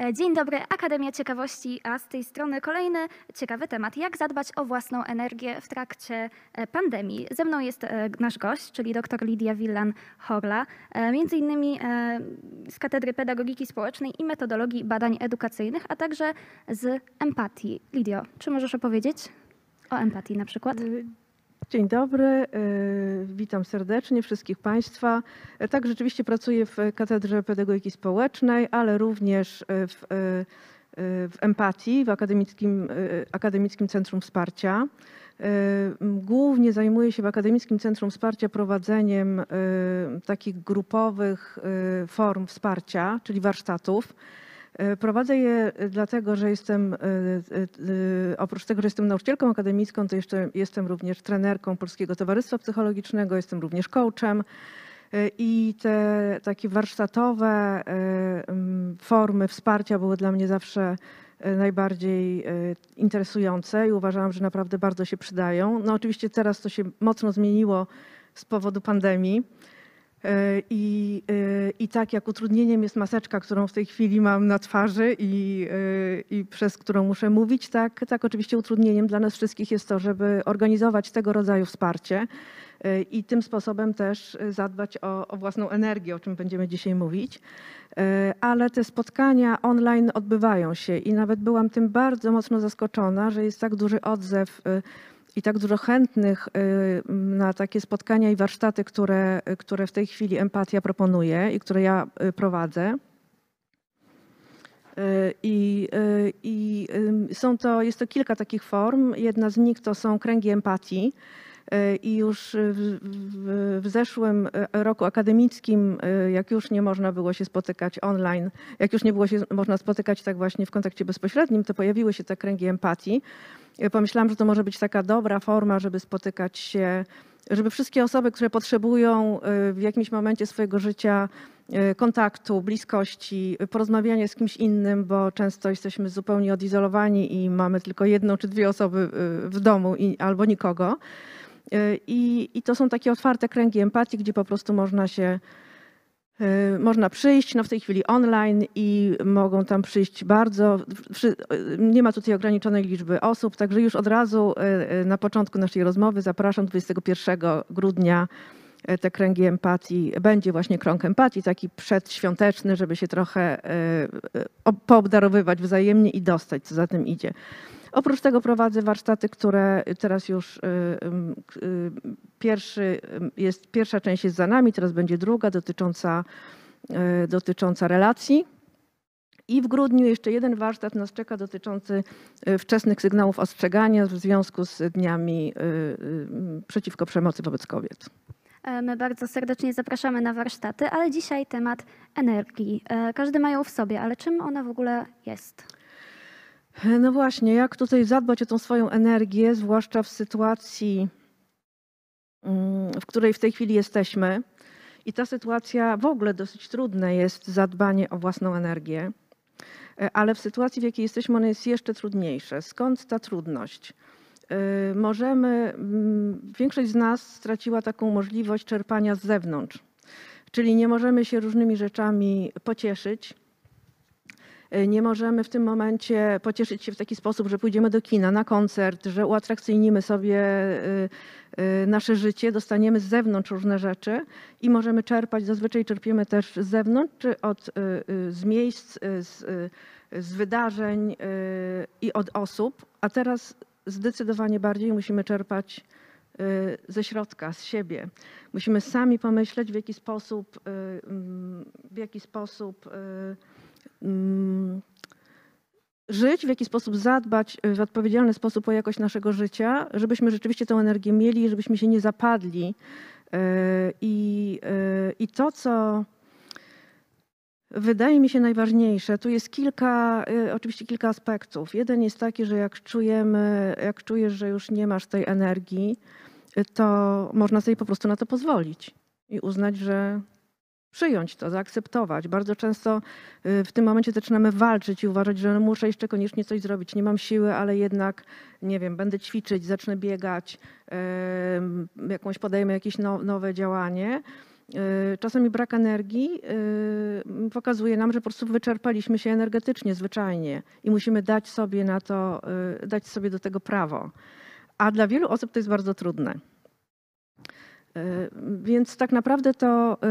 E, Dzień dobry, Akademia Ciekawości, a z tej strony kolejny ciekawy temat. Jak zadbać o własną energię w trakcie e, pandemii? Ze mną jest e, nasz gość, czyli dr Lidia Willan-Horla, między innymi z Katedry Pedagogiki Społecznej i Metodologii Badań Edukacyjnych, a także z empatii. Lidio, czy możesz opowiedzieć o empatii na przykład? Dzień dobry, e, witam serdecznie wszystkich Państwa. E, Tak, rzeczywiście pracuję w Katedrze Pedagogiki Społecznej, ale również e, w, w Empatii, w Akademickim, Akademickim Centrum Wsparcia. Głównie zajmuję się w Akademickim Centrum Wsparcia prowadzeniem takich grupowych form wsparcia, czyli warsztatów. E, Prowadzę je dlatego, że jestem, e, e, e, oprócz tego, że jestem nauczycielką akademicką, to jeszcze jestem również trenerką Polskiego Towarzystwa Psychologicznego, jestem również coachem. E, I te takie warsztatowe e, formy wsparcia były dla mnie zawsze e, najbardziej e, interesujące i uważałam, że naprawdę bardzo się przydają. No oczywiście teraz to się mocno zmieniło z powodu pandemii. E, I, e, I tak jak utrudnieniem jest maseczka, którą w tej chwili mam na twarzy i, e, i przez którą muszę mówić, tak, tak oczywiście utrudnieniem dla nas wszystkich jest to, żeby organizować tego rodzaju wsparcie i tym sposobem też zadbać o, o własną energię, o czym będziemy dzisiaj mówić. Ale te spotkania online odbywają się i nawet byłam tym bardzo mocno zaskoczona, że jest tak duży odzew i tak dużo chętnych y, na takie spotkania i warsztaty, które, które w tej chwili Empatia proponuje i które ja y, prowadzę. Y, I, i są to, jest to kilka takich form. Jedna z nich to są kręgi empatii. Y, I już w, w, w zeszłym y, roku akademickim, y, jak już nie można było się spotykać online, jak już nie było się można spotykać tak właśnie w kontakcie bezpośrednim, to pojawiły się te kręgi empatii. Pomyślałam, że to może być taka dobra forma, żeby spotykać się, żeby wszystkie osoby, które potrzebują w jakimś momencie swojego życia kontaktu, bliskości, porozmawiania z kimś innym, bo często jesteśmy zupełnie odizolowani i mamy tylko jedną czy dwie osoby w domu i, albo nikogo. Y, I, I to są takie otwarte kręgi empatii, gdzie po prostu można się y, można przyjść, no w tej chwili online i mogą tam przyjść bardzo, y, nie ma tutaj ograniczonej liczby osób, także już od razu na początku naszej rozmowy zapraszam 21 grudnia te kręgi empatii. Będzie właśnie krąg empatii, taki przedświąteczny, żeby się trochę ob- poobdarowywać wzajemnie i dostać, co za tym idzie. Oprócz tego prowadzę warsztaty, które teraz już y, y, pierwszy jest, pierwsza część jest za nami, teraz będzie druga dotycząca, y, dotycząca relacji. I w grudniu jeszcze jeden warsztat nas czeka dotyczący wczesnych sygnałów ostrzegania w związku z dniami przeciwko przemocy wobec kobiet. E, My bardzo serdecznie zapraszamy na warsztaty, ale dzisiaj temat energii. E, Każdy ma ją w sobie, ale czym ona w ogóle jest? No właśnie, jak tutaj zadbać o tą swoją energię, zwłaszcza w sytuacji, mm, w której w tej chwili jesteśmy. I ta sytuacja w ogóle dosyć trudne jest zadbanie o własną energię, E, ale w sytuacji, w jakiej jesteśmy, ona jest jeszcze trudniejsze. Skąd ta trudność? E, Możemy, mm, większość z nas straciła taką możliwość czerpania z zewnątrz, czyli nie możemy się różnymi rzeczami pocieszyć, nie możemy w tym momencie pocieszyć się w taki sposób, że pójdziemy do kina, na koncert, że uatrakcyjnimy sobie y, y, nasze życie, dostaniemy z zewnątrz różne rzeczy i możemy czerpać, zazwyczaj czerpiemy też z zewnątrz, czy od, z miejsc, z, z wydarzeń i od osób, a teraz zdecydowanie bardziej musimy czerpać ze środka, z siebie. Musimy sami pomyśleć, w jaki sposób, w jaki sposób żyć, w jaki sposób zadbać y, w odpowiedzialny sposób o jakość naszego życia, żebyśmy rzeczywiście tę energię mieli, żebyśmy się nie zapadli. Y, I, y, i to, co wydaje mi się najważniejsze, tu jest kilka, oczywiście kilka aspektów. Jeden jest taki, że jak czujemy, jak czujesz, że już nie masz tej energii, to można sobie po prostu na to pozwolić i uznać, że przyjąć to, zaakceptować. Bardzo często y, w tym momencie zaczynamy walczyć i uważać, że no muszę jeszcze koniecznie coś zrobić. Nie mam siły, ale jednak, nie wiem, będę ćwiczyć, zacznę biegać, jakąś podejmę jakieś no, nowe działanie. Y, Czasami brak energii y, pokazuje nam, że po prostu wyczerpaliśmy się energetycznie, zwyczajnie i musimy dać sobie na to, dać sobie do tego prawo. A dla wielu osób to jest bardzo trudne. Y, Więc tak naprawdę to y,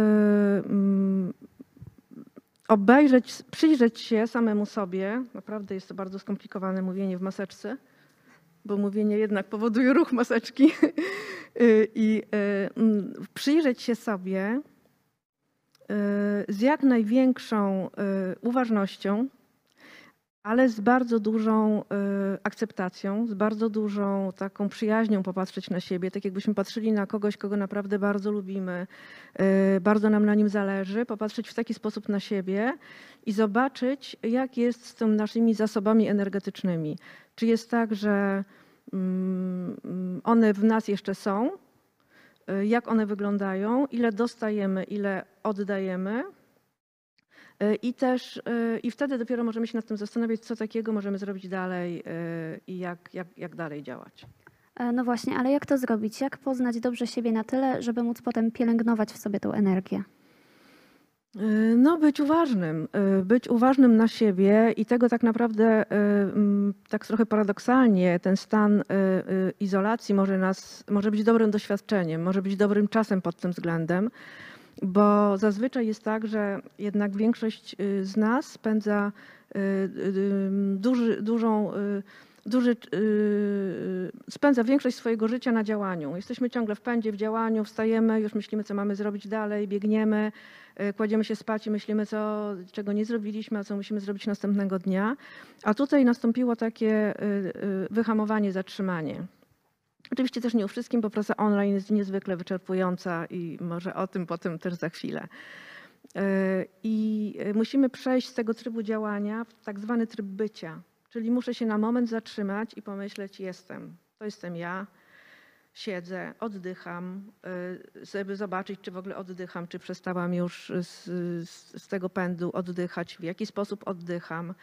mm, obejrzeć, przyjrzeć się samemu sobie, naprawdę jest to bardzo skomplikowane mówienie w maseczce, bo mówienie jednak powoduje ruch maseczki. Y, I mm, przyjrzeć się sobie z jak największą uważnością, ale z bardzo dużą y, akceptacją, z bardzo dużą taką przyjaźnią popatrzeć na siebie, tak jakbyśmy patrzyli na kogoś, kogo naprawdę bardzo lubimy, y, bardzo nam na nim zależy, popatrzeć w taki sposób na siebie i zobaczyć, jak jest z tymi naszymi zasobami energetycznymi. Czy jest tak, że mm, one w nas jeszcze są, y, jak one wyglądają, ile dostajemy, ile oddajemy. Y, I też y, i wtedy dopiero możemy się nad tym zastanawiać, co takiego możemy zrobić dalej y, i jak, jak, jak dalej działać. E, No właśnie, ale jak to zrobić? Jak poznać dobrze siebie na tyle, żeby móc potem pielęgnować w sobie tą energię? No, być uważnym, być uważnym na siebie i tego tak naprawdę, tak trochę paradoksalnie, ten stan izolacji może, nas, może być dobrym doświadczeniem, może być dobrym czasem pod tym względem, bo zazwyczaj jest tak, że jednak większość y, z nas spędza y, y, duży, dużą, duży, spędza większość swojego życia na działaniu. Jesteśmy ciągle w pędzie, w działaniu, wstajemy, już myślimy, co mamy zrobić dalej, biegniemy, kładziemy się spać i myślimy, co, czego nie zrobiliśmy, a co musimy zrobić następnego dnia. A tutaj nastąpiło takie wyhamowanie, zatrzymanie. Oczywiście też nie u wszystkim, bo praca online jest niezwykle wyczerpująca i może o tym potem też za chwilę. Y, I y, musimy przejść z tego trybu działania w tak zwany tryb bycia. Czyli muszę się na moment zatrzymać i pomyśleć, jestem. To jestem ja, siedzę, oddycham, y, żeby zobaczyć, czy w ogóle oddycham, czy przestałam już z, z, tego pędu oddychać, w jaki sposób oddycham,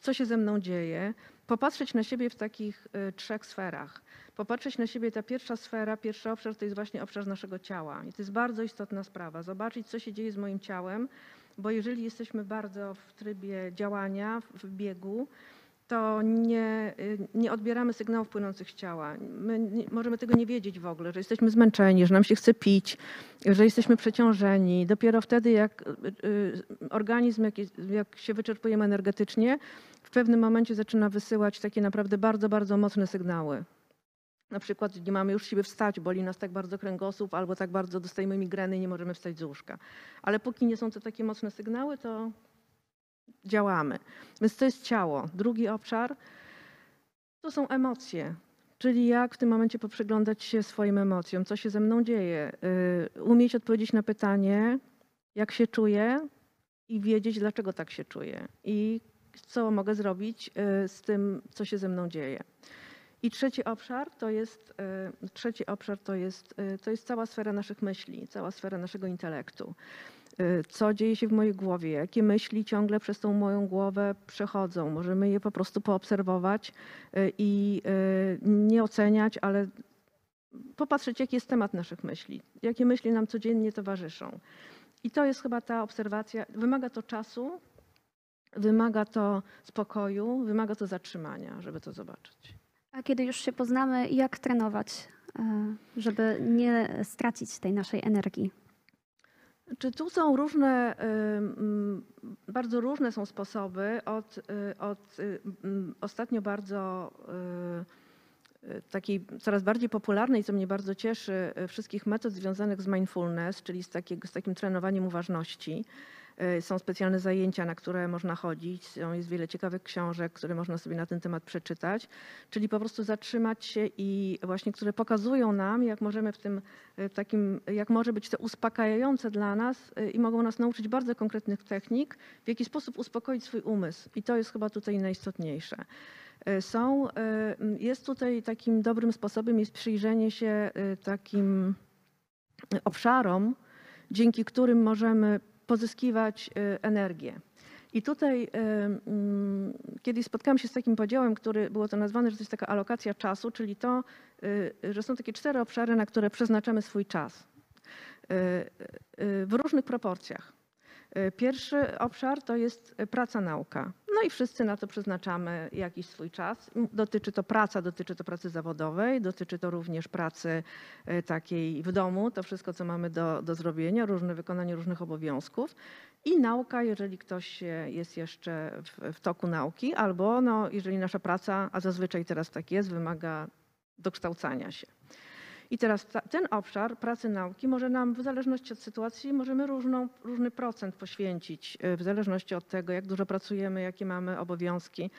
co się ze mną dzieje. Popatrzeć na siebie w takich y, trzech sferach. Popatrzeć na siebie, ta pierwsza sfera, pierwszy obszar to jest właśnie obszar naszego ciała. I to jest bardzo istotna sprawa. Zobaczyć, co się dzieje z moim ciałem, bo jeżeli jesteśmy bardzo w trybie działania, w biegu, to nie, y, nie odbieramy sygnałów płynących z ciała. My nie, możemy tego nie wiedzieć w ogóle, że jesteśmy zmęczeni, że nam się chce pić, że jesteśmy przeciążeni. Dopiero wtedy, jak y, y, organizm, jak, jak się wyczerpujemy energetycznie, w pewnym momencie zaczyna wysyłać takie naprawdę bardzo, bardzo mocne sygnały. Na przykład nie mamy już siły wstać, boli nas tak bardzo kręgosłup, albo tak bardzo dostajemy migreny i nie możemy wstać z łóżka. Ale póki nie są to takie mocne sygnały, to działamy. Więc to jest ciało. Drugi obszar to są emocje. Czyli jak w tym momencie poprzyglądać się swoim emocjom, co się ze mną dzieje, y, umieć odpowiedzieć na pytanie, jak się czuję i wiedzieć, dlaczego tak się czuję i co mogę zrobić y, z tym, co się ze mną dzieje. I trzeci obszar to jest, y, trzeci obszar to jest, to jest cała sfera naszych myśli, cała sfera naszego intelektu. Y, Co dzieje się w mojej głowie, jakie myśli ciągle przez tą moją głowę przechodzą. Możemy je po prostu poobserwować y, i y, nie oceniać, ale popatrzeć, jaki jest temat naszych myśli, jakie myśli nam codziennie towarzyszą. I to jest chyba ta obserwacja. Wymaga to czasu, wymaga to spokoju, wymaga to zatrzymania, żeby to zobaczyć. A kiedy już się poznamy, jak trenować, żeby nie stracić tej naszej energii? Czy tu są różne, ym, bardzo różne są sposoby. Od, y, od y, mm, ostatnio bardzo y, takiej coraz bardziej popularnej, co mnie bardzo cieszy, wszystkich metod związanych z mindfulness, czyli z, takiego, z takim trenowaniem uważności. Y, Są specjalne zajęcia, na które można chodzić. Jest wiele ciekawych książek, które można sobie na ten temat przeczytać. Czyli po prostu zatrzymać się i właśnie, które pokazują nam, jak możemy w tym y, takim, jak może być to uspokajające dla nas y, i mogą nas nauczyć bardzo konkretnych technik, w jaki sposób uspokoić swój umysł. I to jest chyba tutaj najistotniejsze. Są, jest tutaj takim dobrym sposobem jest przyjrzenie się takim obszarom, dzięki którym możemy pozyskiwać y, energię. I tutaj y, mm, kiedyś spotkałam się z takim podziałem, który było to nazwane, że to jest taka alokacja czasu, czyli to, y, że są takie cztery obszary, na które przeznaczamy swój czas. w różnych proporcjach. Pierwszy obszar to jest praca nauka. No i wszyscy na to przeznaczamy jakiś swój czas. Dotyczy to praca, dotyczy to pracy zawodowej, dotyczy to również pracy y, takiej w domu, to wszystko, co mamy do, do zrobienia, różne wykonanie różnych obowiązków. I nauka, jeżeli ktoś e, jest jeszcze w, w toku nauki, albo no, jeżeli nasza praca, a zazwyczaj teraz tak jest, wymaga dokształcania się. I teraz ta, ten obszar pracy nauki może nam w zależności od sytuacji możemy różną, różny procent poświęcić, y, w zależności od tego, jak dużo pracujemy, jakie mamy obowiązki,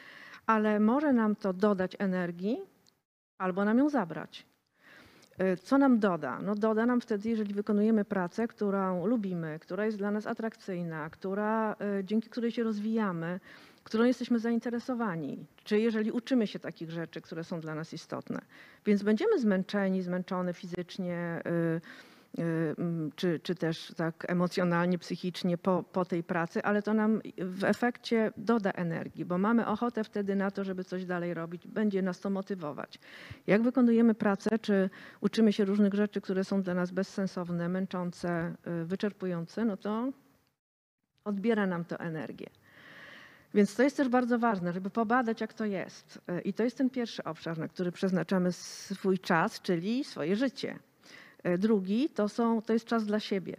ale może nam to dodać energii albo nam ją zabrać. Y, Co nam doda? No doda nam wtedy, jeżeli wykonujemy pracę, którą lubimy, która jest dla nas atrakcyjna, która, y, dzięki której się rozwijamy, którą jesteśmy zainteresowani, czy jeżeli uczymy się takich rzeczy, które są dla nas istotne. Więc będziemy zmęczeni, zmęczone fizycznie, y, y, mm, czy, czy też tak emocjonalnie, psychicznie po, po tej pracy, ale to nam w efekcie doda energii, bo mamy ochotę wtedy na to, żeby coś dalej robić, będzie nas to motywować. Jak wykonujemy pracę, czy uczymy się różnych rzeczy, które są dla nas bezsensowne, męczące, y, wyczerpujące, no to odbiera nam to energię. Więc to jest też bardzo ważne, żeby pobadać, jak to jest. I to jest ten pierwszy obszar, na który przeznaczamy swój czas, czyli swoje życie. Drugi to, są, to jest czas dla siebie.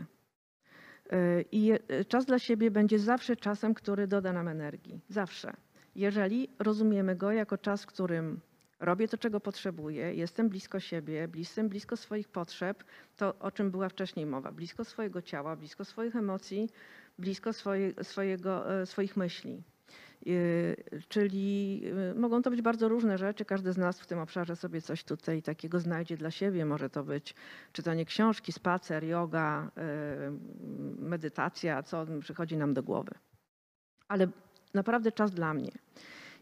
I czas dla siebie będzie zawsze czasem, który doda nam energii. Zawsze. Jeżeli rozumiemy go jako czas, w którym robię to, czego potrzebuję, jestem blisko siebie, jestem blisko swoich potrzeb, to o czym była wcześniej mowa, blisko swojego ciała, blisko swoich emocji, blisko swoje, swojego, e, swoich myśli. Yy, Czyli yy, mogą to być bardzo różne rzeczy. Każdy z nas w tym obszarze sobie coś tutaj takiego znajdzie dla siebie. Może to być czytanie książki, spacer, yoga, yy, medytacja, co przychodzi nam do głowy. Ale naprawdę czas dla mnie.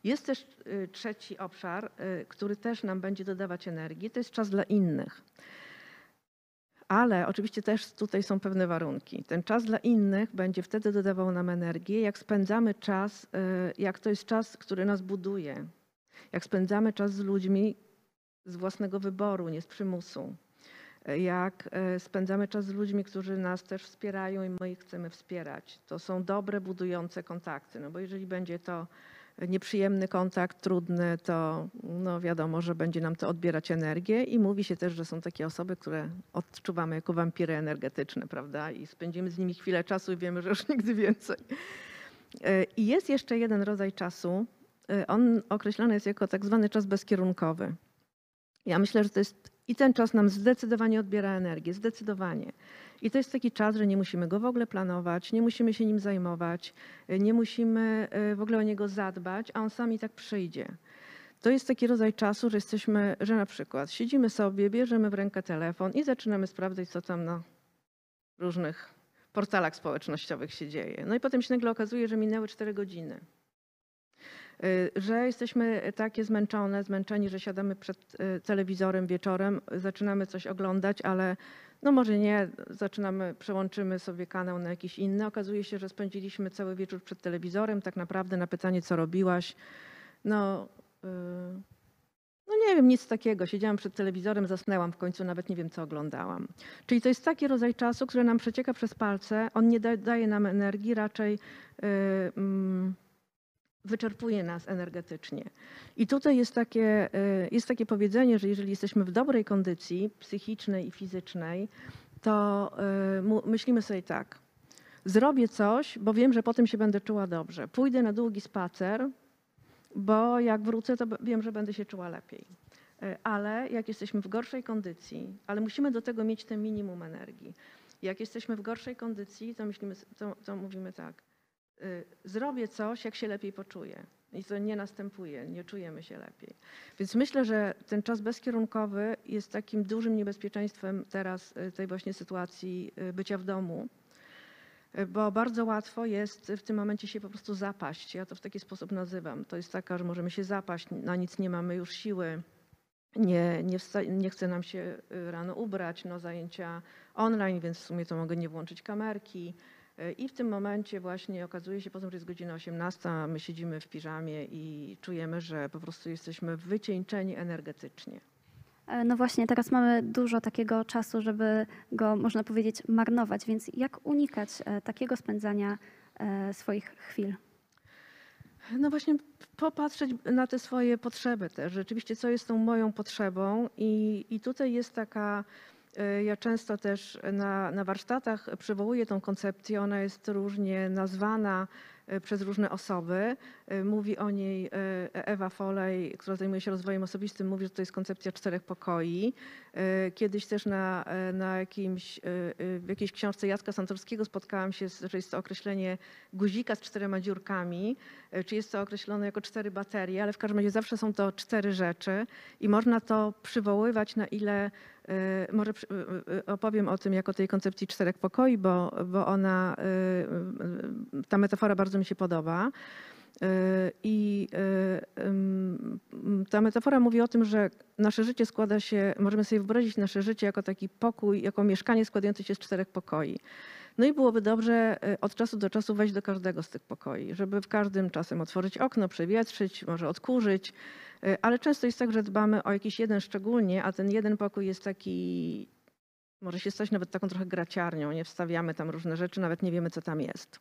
Jest też trzeci obszar, który też nam będzie dodawać energii. To jest czas dla innych. Ale oczywiście też tutaj są pewne warunki. Ten czas dla innych będzie wtedy dodawał nam energię, jak spędzamy czas, y, jak to jest czas, który nas buduje. Jak spędzamy czas z ludźmi z własnego wyboru, nie z przymusu. Y, Jak y, spędzamy czas z ludźmi, którzy nas też wspierają i my ich chcemy wspierać. To są dobre, budujące kontakty. No bo jeżeli będzie to nieprzyjemny kontakt, trudny, to no wiadomo, że będzie nam to odbierać energię i mówi się też, że są takie osoby, które odczuwamy jako wampiry energetyczne, prawda? I spędzimy z nimi chwilę czasu i wiemy, że już nigdy więcej. E, I jest jeszcze jeden rodzaj czasu. e, On określany jest jako tak zwany czas bezkierunkowy. Ja myślę, że to jest i ten czas nam zdecydowanie odbiera energię, zdecydowanie. I to jest taki czas, że nie musimy go w ogóle planować, nie musimy się nim zajmować, y, nie musimy y, w ogóle o niego zadbać, a on sam i tak przyjdzie. To jest taki rodzaj czasu, że jesteśmy, że na przykład siedzimy sobie, bierzemy w rękę telefon i zaczynamy sprawdzać, co tam na różnych portalach społecznościowych się dzieje. No i potem się nagle okazuje, że minęły 4 godziny. Y, Że jesteśmy takie zmęczone, zmęczeni, że siadamy przed y, telewizorem wieczorem, zaczynamy coś oglądać, ale no może nie, zaczynamy, przełączymy sobie kanał na jakiś inny. Okazuje się, że spędziliśmy cały wieczór przed telewizorem. Tak naprawdę na pytanie, co robiłaś, no, y, no nie wiem, nic takiego. Siedziałam przed telewizorem, zasnęłam w końcu, nawet nie wiem, co oglądałam. Czyli to jest taki rodzaj czasu, który nam przecieka przez palce. On nie da, daje nam energii, raczej y, mm, wyczerpuje nas energetycznie. I tutaj jest takie, y, jest takie powiedzenie, że jeżeli jesteśmy w dobrej kondycji psychicznej i fizycznej, to y, myślimy sobie tak. Zrobię coś, bo wiem, że potem się będę czuła dobrze. Pójdę na długi spacer, bo jak wrócę, to wiem, że będę się czuła lepiej. Y, Ale jak jesteśmy w gorszej kondycji, ale musimy do tego mieć ten minimum energii. Jak jesteśmy w gorszej kondycji, to, myślimy, to, to mówimy tak. Y, Zrobię coś, jak się lepiej poczuję. I to nie następuje, nie czujemy się lepiej. Więc myślę, że ten czas bezkierunkowy jest takim dużym niebezpieczeństwem teraz y, tej właśnie sytuacji y, bycia w domu, bo bardzo łatwo jest w tym momencie się po prostu zapaść. Ja to w taki sposób nazywam. To jest taka, że możemy się zapaść, na nic nie mamy już siły, nie, nie, nie chce nam się rano ubrać, no zajęcia online, więc w sumie to mogę nie włączyć kamerki. Y, I w tym momencie właśnie okazuje się potem, że jest godzina 18, a my siedzimy w piżamie i czujemy, że po prostu jesteśmy wycieńczeni energetycznie. E, No właśnie, teraz mamy dużo takiego czasu, żeby go, można powiedzieć, marnować, więc jak unikać e, takiego spędzania e, swoich chwil? No właśnie popatrzeć na te swoje potrzeby też. Rzeczywiście, co jest tą moją potrzebą i, i tutaj jest taka, e, ja często też na, na warsztatach przywołuję tą koncepcję, ona jest różnie nazwana e, przez różne osoby. E, Mówi o niej e, Ewa Folej, która zajmuje się rozwojem osobistym, mówi, że to jest koncepcja czterech pokoi. E, Kiedyś też na, e, na jakimś, e, e, w jakiejś książce Jacka Santorskiego spotkałam się, z, że jest to określenie guzika z czterema dziurkami, e, czy jest to określone jako cztery baterie, ale w każdym razie zawsze są to cztery rzeczy i można to przywoływać na ile, e, może przy- e, e, opowiem o tym jako tej koncepcji czterech pokoi, bo, bo ona, ta metafora bardzo mi się podoba. I ta metafora mówi o tym, że nasze życie składa się, możemy sobie wyobrazić nasze życie jako taki pokój, jako mieszkanie składające się z czterech pokoi. No i byłoby dobrze e, od czasu do czasu wejść do każdego z tych pokoi, żeby w każdym czasem otworzyć okno, przewietrzyć, może odkurzyć, e, ale często jest tak, że dbamy o jakiś jeden szczególnie, a ten jeden pokój jest taki, może się stać nawet taką trochę graciarnią, nie wstawiamy tam różne rzeczy, nawet nie wiemy, co tam jest.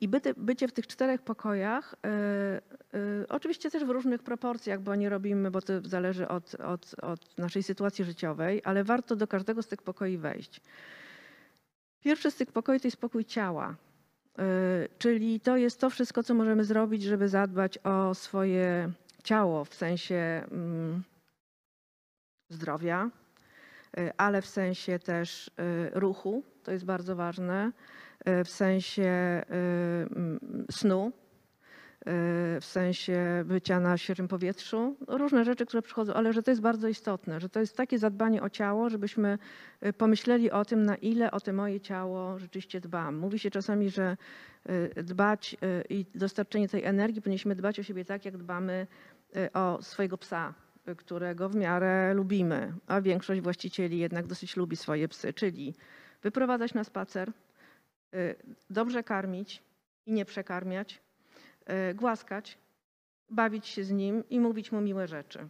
I bycie w tych czterech pokojach, e, e, oczywiście też w różnych proporcjach, bo nie robimy, bo to zależy od, od, od naszej sytuacji życiowej, ale warto do każdego z tych pokoi wejść. Pierwszy z tych pokoi to jest pokój ciała, e, czyli to jest to wszystko, co możemy zrobić, żeby zadbać o swoje ciało w sensie mm, zdrowia, e, ale w sensie też e, ruchu, to jest bardzo ważne, w sensie mm, snu, w sensie bycia na świeżym powietrzu. Różne rzeczy, które przychodzą, ale że to jest bardzo istotne, że to jest takie zadbanie o ciało, żebyśmy e, pomyśleli o tym, na ile o te moje ciało rzeczywiście dbam. Mówi się czasami, że e, dbać i dostarczenie tej energii powinniśmy dbać o siebie tak, jak dbamy o swojego psa, którego w miarę lubimy, a większość właścicieli jednak dosyć lubi swoje psy, czyli wyprowadzać na spacer, dobrze karmić i nie przekarmiać, głaskać, bawić się z nim i mówić mu miłe rzeczy.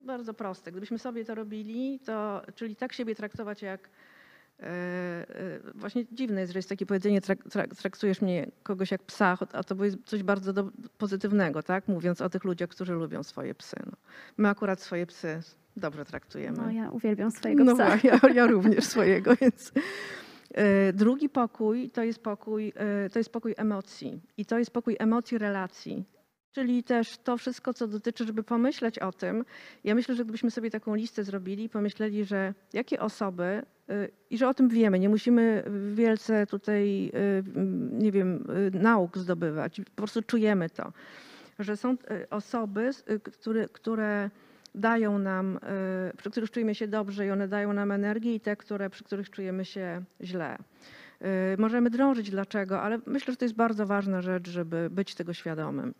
Bardzo proste. Gdybyśmy sobie to robili, to, czyli tak siebie traktować jak. e, e, Właśnie dziwne jest, że jest takie powiedzenie, trak, trak, traktujesz mnie kogoś jak psa, a to jest coś bardzo do, pozytywnego, tak? Mówiąc o tych ludziach, którzy lubią swoje psy. No. My akurat swoje psy dobrze traktujemy. No ja uwielbiam swojego No psa. właśnie, ja, ja również swojego, więc. E, Drugi pokój to jest pokój, e, to jest pokój emocji i to jest pokój emocji relacji. Czyli też to wszystko, co dotyczy, żeby pomyśleć o tym. Ja myślę, że gdybyśmy sobie taką listę zrobili, pomyśleli, że jakie osoby, y, i że o tym wiemy, nie musimy wielce tutaj, nie wiem, nauk zdobywać, po prostu czujemy to, że są osoby, które, które dają nam, y, przy których czujemy się dobrze i one dają nam energię i te, które, przy których czujemy się źle. Y, Możemy drążyć dlaczego, ale myślę, że to jest bardzo ważna rzecz, żeby być tego świadomym.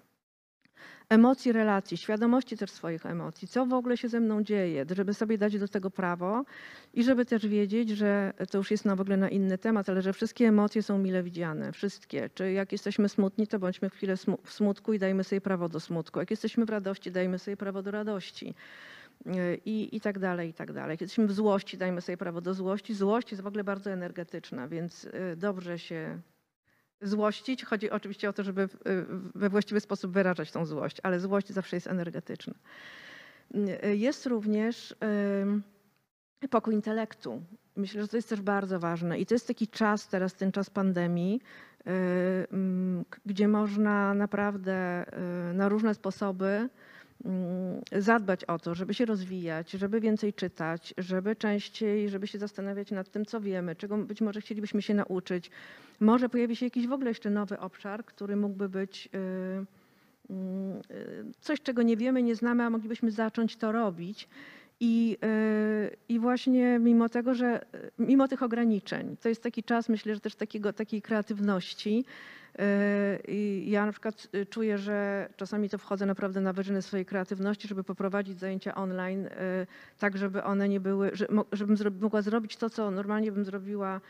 Emocji, relacji, świadomości też swoich emocji, co w ogóle się ze mną dzieje, żeby sobie dać do tego prawo i żeby też wiedzieć, że to już jest na w ogóle na inny temat, ale że wszystkie emocje są mile widziane, wszystkie. Czy jak jesteśmy smutni, to bądźmy chwilę w smutku i dajmy sobie prawo do smutku. Jak jesteśmy w radości, dajmy sobie prawo do radości. Yy, I, I tak dalej, i tak dalej. Jesteśmy w złości, dajmy sobie prawo do złości. Złość jest w ogóle bardzo energetyczna, więc yy, dobrze się złościć. Chodzi oczywiście o to, żeby y, we właściwy sposób wyrażać tą złość, ale złość zawsze jest energetyczna. Y, Jest również ym, pokój intelektu. Myślę, że to jest też bardzo ważne i to jest taki czas teraz, ten czas pandemii, y, gdzie można naprawdę y, na różne sposoby zadbać o to, żeby się rozwijać, żeby więcej czytać, żeby częściej, żeby się zastanawiać nad tym, co wiemy, czego być może chcielibyśmy się nauczyć. Może pojawi się jakiś w ogóle jeszcze nowy obszar, który mógłby być y, mm, y, coś, czego nie wiemy, nie znamy, a moglibyśmy zacząć to robić. I, y, I właśnie mimo tego, że y, mimo tych ograniczeń, to jest taki czas, myślę, że też takiego, takiej kreatywności. y, I ja na przykład czuję, że czasami to wchodzę naprawdę na wyżyny swojej kreatywności, żeby poprowadzić zajęcia online, tak żeby one nie były, żebym mogła zrobić to, co normalnie bym zrobiła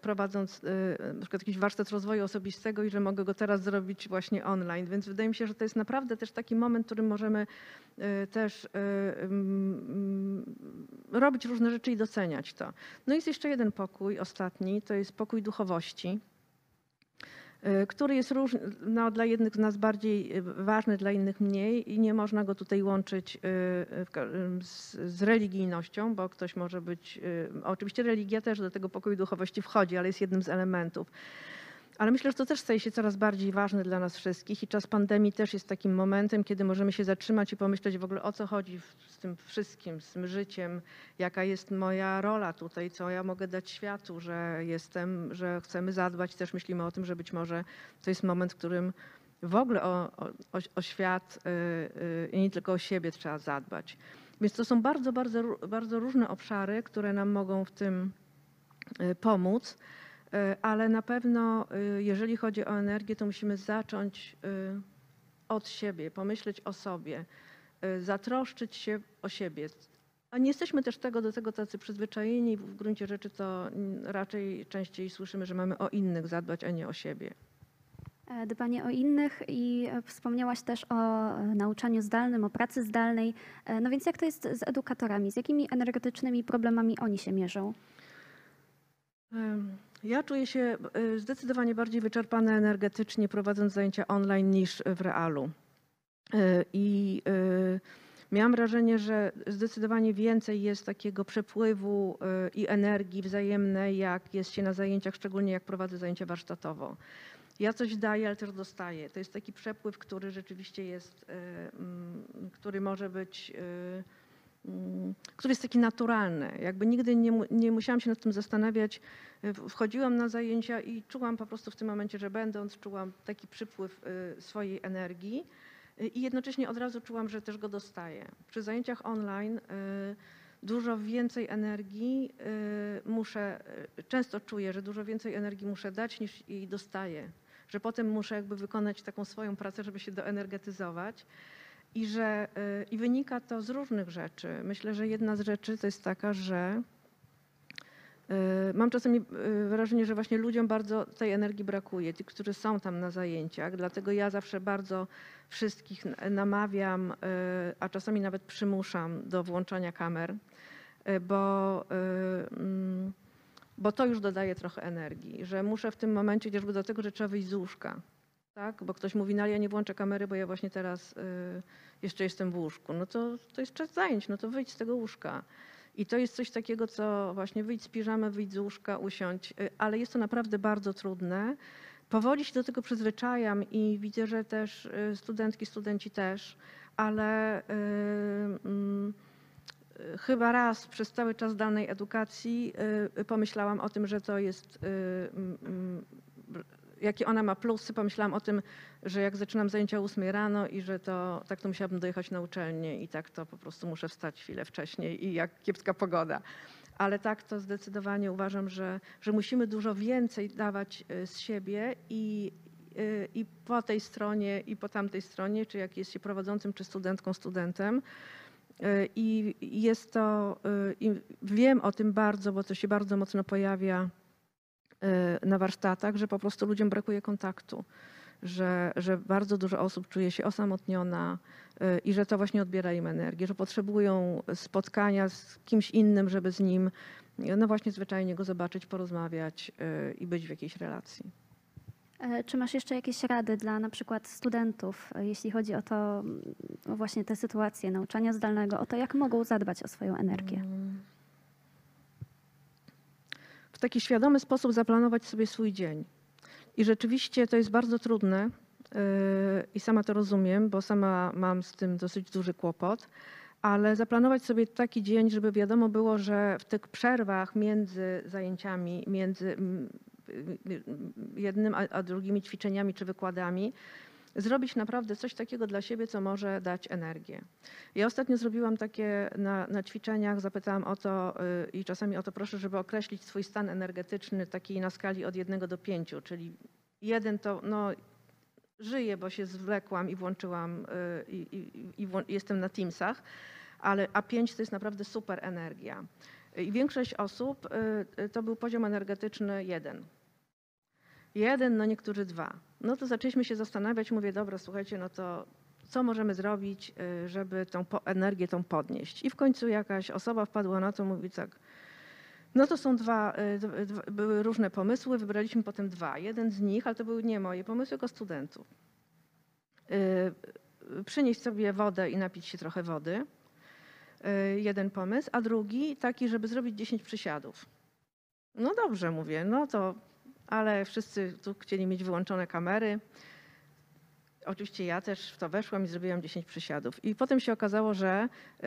prowadząc e, na przykład jakiś warsztat rozwoju osobistego i że mogę go teraz zrobić właśnie online. Więc wydaje mi się, że to jest naprawdę też taki moment, w którym możemy e, też robić różne rzeczy i doceniać to. No jest jeszcze jeden pokój, ostatni, to jest pokój duchowości y, który jest różny, no, dla jednych z nas bardziej y, ważny, dla innych mniej i nie można go tutaj łączyć y, y, z, z religijnością, bo ktoś może być, y, oczywiście religia też do tego pokoju duchowości wchodzi, ale jest jednym z elementów. Ale myślę, że to też staje się coraz bardziej ważne dla nas wszystkich i czas pandemii też jest takim momentem, kiedy możemy się zatrzymać i pomyśleć w ogóle o co chodzi z tym wszystkim, z tym życiem, jaka jest moja rola tutaj, co ja mogę dać światu, że jestem, że chcemy zadbać. Też myślimy o tym, że być może to jest moment, w którym w ogóle o, o, o- świat y, y, i nie tylko o siebie trzeba zadbać. Więc to są bardzo, bardzo, bardzo różne obszary, które nam mogą w tym y, pomóc. Y, Ale na pewno, y, jeżeli chodzi o energię, to musimy zacząć y, od siebie, pomyśleć o sobie, zatroszczyć się o siebie. A nie jesteśmy też tego, do tego tacy przyzwyczajeni. W gruncie rzeczy to mm, raczej częściej słyszymy, że mamy o innych zadbać, a nie o siebie. E, Dbanie o innych i e, wspomniałaś też o e, nauczaniu zdalnym, o pracy zdalnej. E, No więc jak to jest z edukatorami? Z jakimi energetycznymi problemami oni się mierzą? Ja czuję się y, zdecydowanie bardziej wyczerpana energetycznie prowadząc zajęcia online niż w realu. Y, I y, miałam wrażenie, że zdecydowanie więcej jest takiego przepływu i energii wzajemnej, jak jest się na zajęciach, szczególnie jak prowadzę zajęcia warsztatowo. Ja coś daję, ale też dostaję. To jest taki przepływ, który rzeczywiście jest, mm, który może być który jest taki naturalny. Jakby nigdy nie, nie musiałam się nad tym zastanawiać. W- Wchodziłam na zajęcia i czułam po prostu w tym momencie, że będąc, czułam taki przypływ y, swojej energii y, i jednocześnie od razu czułam, że też go dostaję. Przy zajęciach online dużo więcej energii muszę, często czuję, że dużo więcej energii muszę dać niż jej dostaję. Że potem muszę jakby wykonać taką swoją pracę, żeby się doenergetyzować. I że y, i wynika to z różnych rzeczy. Myślę, że jedna z rzeczy to jest taka, że y, mam czasami y, wrażenie, że właśnie ludziom bardzo tej energii brakuje, tych, którzy są tam na zajęciach. Dlatego ja zawsze bardzo wszystkich namawiam, a czasami nawet przymuszam do włączania kamer, bo, mm, bo to już dodaje trochę energii, że muszę w tym momencie, chociażby do tego, że trzeba wyjść z łóżka. Tak? Bo ktoś mówi, no ale ja nie włączę kamery, bo ja właśnie teraz y, jeszcze jestem w łóżku. No to, to jest czas zajęć, no to wyjdź z tego łóżka. I to jest coś takiego, co właśnie wyjdź z piżamy, wyjdź z łóżka, usiądź, y, ale jest to naprawdę bardzo trudne. Powoli się do tego przyzwyczajam i widzę, że też y, studentki, studenci też, ale mm, chyba raz przez cały czas danej edukacji pomyślałam o tym, że to jest, mm, mm, jakie ona ma plusy. Pomyślałam o tym, że jak zaczynam zajęcia o 8 rano i że to tak to musiałabym dojechać na uczelnię i tak to po prostu muszę wstać chwilę wcześniej i jak kiepska pogoda. Ale tak to zdecydowanie uważam, że, że musimy dużo więcej dawać y, z siebie i, y, i po tej stronie, i po tamtej stronie, czy jak jest się prowadzącym, czy studentką, studentem. Y, I jest to, i wiem o tym bardzo, bo to się bardzo mocno pojawia na warsztatach, że po prostu ludziom brakuje kontaktu, że, że bardzo dużo osób czuje się osamotniona y, i że to właśnie odbiera im energię, że potrzebują spotkania z kimś innym, żeby z nim, y, no właśnie zwyczajnie go zobaczyć, porozmawiać y, i być w jakiejś relacji. E, Czy masz jeszcze jakieś rady dla na przykład studentów, e, jeśli chodzi o to, mm, o właśnie tę sytuację nauczania zdalnego, o to, jak mogą zadbać o swoją energię? Taki świadomy sposób zaplanować sobie swój dzień. I rzeczywiście to jest bardzo trudne yy, i sama to rozumiem, bo sama mam z tym dosyć duży kłopot, ale zaplanować sobie taki dzień, żeby wiadomo było, że w tych przerwach między zajęciami, między mm, y, jednym a, a drugimi ćwiczeniami czy wykładami, zrobić naprawdę coś takiego dla siebie, co może dać energię. Ja ostatnio zrobiłam takie na, na ćwiczeniach, zapytałam o to y, i czasami o to proszę, żeby określić swój stan energetyczny taki na skali od jednego do pięciu, czyli jeden to no, żyję, bo się zwlekłam i włączyłam y, i, i, jestem na Teamsach, ale a pięć to jest naprawdę super energia. I większość osób y, to był poziom energetyczny jeden. Jeden, no niektórzy dwa. No to zaczęliśmy się zastanawiać, mówię, dobra, słuchajcie, no to co możemy zrobić, y, żeby tą energię tą podnieść. I w końcu jakaś osoba wpadła na to, mówi tak, no to są dwa, y, były różne pomysły, wybraliśmy potem dwa. Jeden z nich, ale to były nie moje pomysły, tylko studentów. Y, Przynieść sobie wodę i napić się trochę wody. Jeden pomysł, a drugi taki, żeby zrobić 10 przysiadów. No dobrze, mówię, no to, ale wszyscy tu chcieli mieć wyłączone kamery. Oczywiście ja też w to weszłam i zrobiłam 10 przysiadów. I potem się okazało, że y,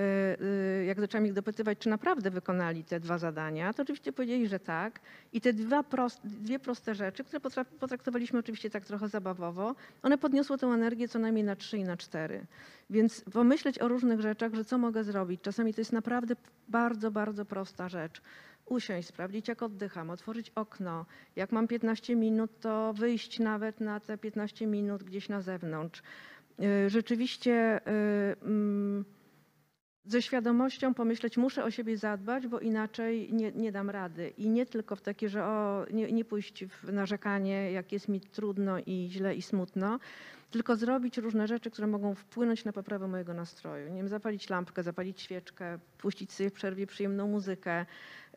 y, jak zaczęłam ich dopytywać, czy naprawdę wykonali te dwa zadania, to oczywiście powiedzieli, że tak. I te dwa prost, dwie proste rzeczy, które potra- potraktowaliśmy oczywiście tak trochę zabawowo, one podniosły tę energię co najmniej na 3 i na 4. Więc pomyśleć o różnych rzeczach, że co mogę zrobić. Czasami to jest naprawdę bardzo, bardzo prosta rzecz. Usiąść, sprawdzić jak oddycham, otworzyć okno. Jak mam 15 minut, to wyjść nawet na te 15 minut gdzieś na zewnątrz. Y, Rzeczywiście y, mm, ze świadomością pomyśleć, muszę o siebie zadbać, bo inaczej nie, nie dam rady. I nie tylko w takie, że o, nie, nie pójść w narzekanie, jak jest mi trudno i źle i smutno, tylko zrobić różne rzeczy, które mogą wpłynąć na poprawę mojego nastroju. Nie wiem, zapalić lampkę, zapalić świeczkę, puścić sobie w przerwie przyjemną muzykę,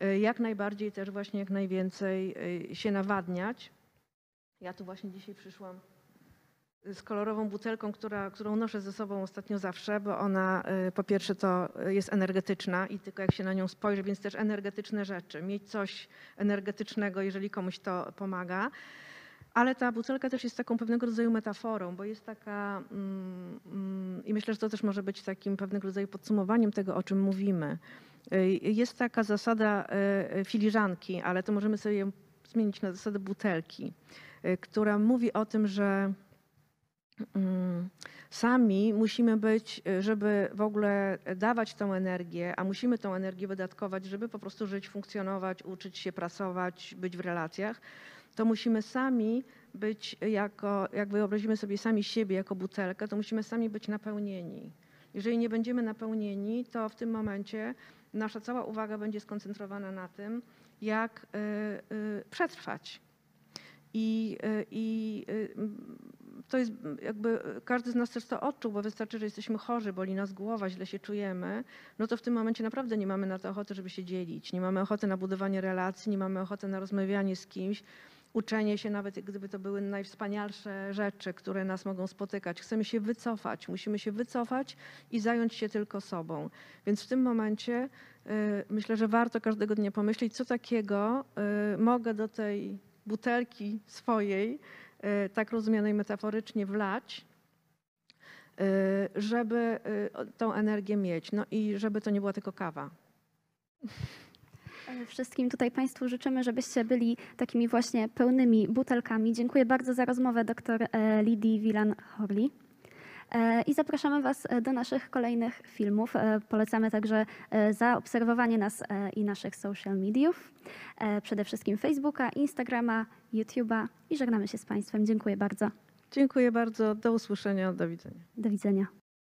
y, jak najbardziej też właśnie jak najwięcej y, się nawadniać. Ja tu właśnie dzisiaj przyszłam z kolorową butelką, która, którą noszę ze sobą ostatnio zawsze, bo ona y, po pierwsze to jest energetyczna i tylko jak się na nią spojrzy, więc też energetyczne rzeczy. Mieć coś energetycznego, jeżeli komuś to pomaga. Ale ta butelka też jest taką pewnego rodzaju metaforą, bo jest taka, mm, mm, i myślę, że to też może być takim pewnego rodzaju podsumowaniem tego, o czym mówimy. Y, Jest taka zasada y, y, filiżanki, ale to możemy sobie ją zmienić na zasadę butelki, y, która mówi o tym, że sami musimy być, y, żeby w ogóle dawać tą energię, a musimy tą energię wydatkować, żeby po prostu żyć, funkcjonować, uczyć się, pracować, być w relacjach, to musimy sami być jako, jak wyobrazimy sobie sami siebie jako butelkę, to musimy sami być napełnieni. Jeżeli nie będziemy napełnieni, to w tym momencie nasza cała uwaga będzie skoncentrowana na tym, jak y, y, przetrwać. I, y, i y, m, to jest jakby każdy z nas też to odczuł, bo wystarczy, że jesteśmy chorzy, boli nas głowa, źle się czujemy, no to w tym momencie naprawdę nie mamy na to ochoty, żeby się dzielić. Nie mamy ochoty na budowanie relacji, nie mamy ochoty na rozmawianie z kimś, uczenie się, nawet gdyby to były najwspanialsze rzeczy, które nas mogą spotykać. Chcemy się wycofać, musimy się wycofać i zająć się tylko sobą. Więc w tym momencie y, myślę, że warto każdego dnia pomyśleć, co takiego mogę do tej butelki swojej, y, tak rozumianej metaforycznie, wlać, y, żeby y, tą energię mieć. No i żeby to nie była tylko kawa. E, Wszystkim tutaj Państwu życzymy, żebyście byli takimi właśnie pełnymi butelkami. Dziękuję bardzo za rozmowę dr e, Lidii Wilan-Horli. E, I zapraszamy Was e, do naszych kolejnych filmów. E, Polecamy także zaobserwowanie nas i naszych social mediów, przede wszystkim Facebooka, Instagrama, YouTube'a i żegnamy się z Państwem. Dziękuję bardzo. Dziękuję bardzo. Do usłyszenia. Do widzenia. Do widzenia.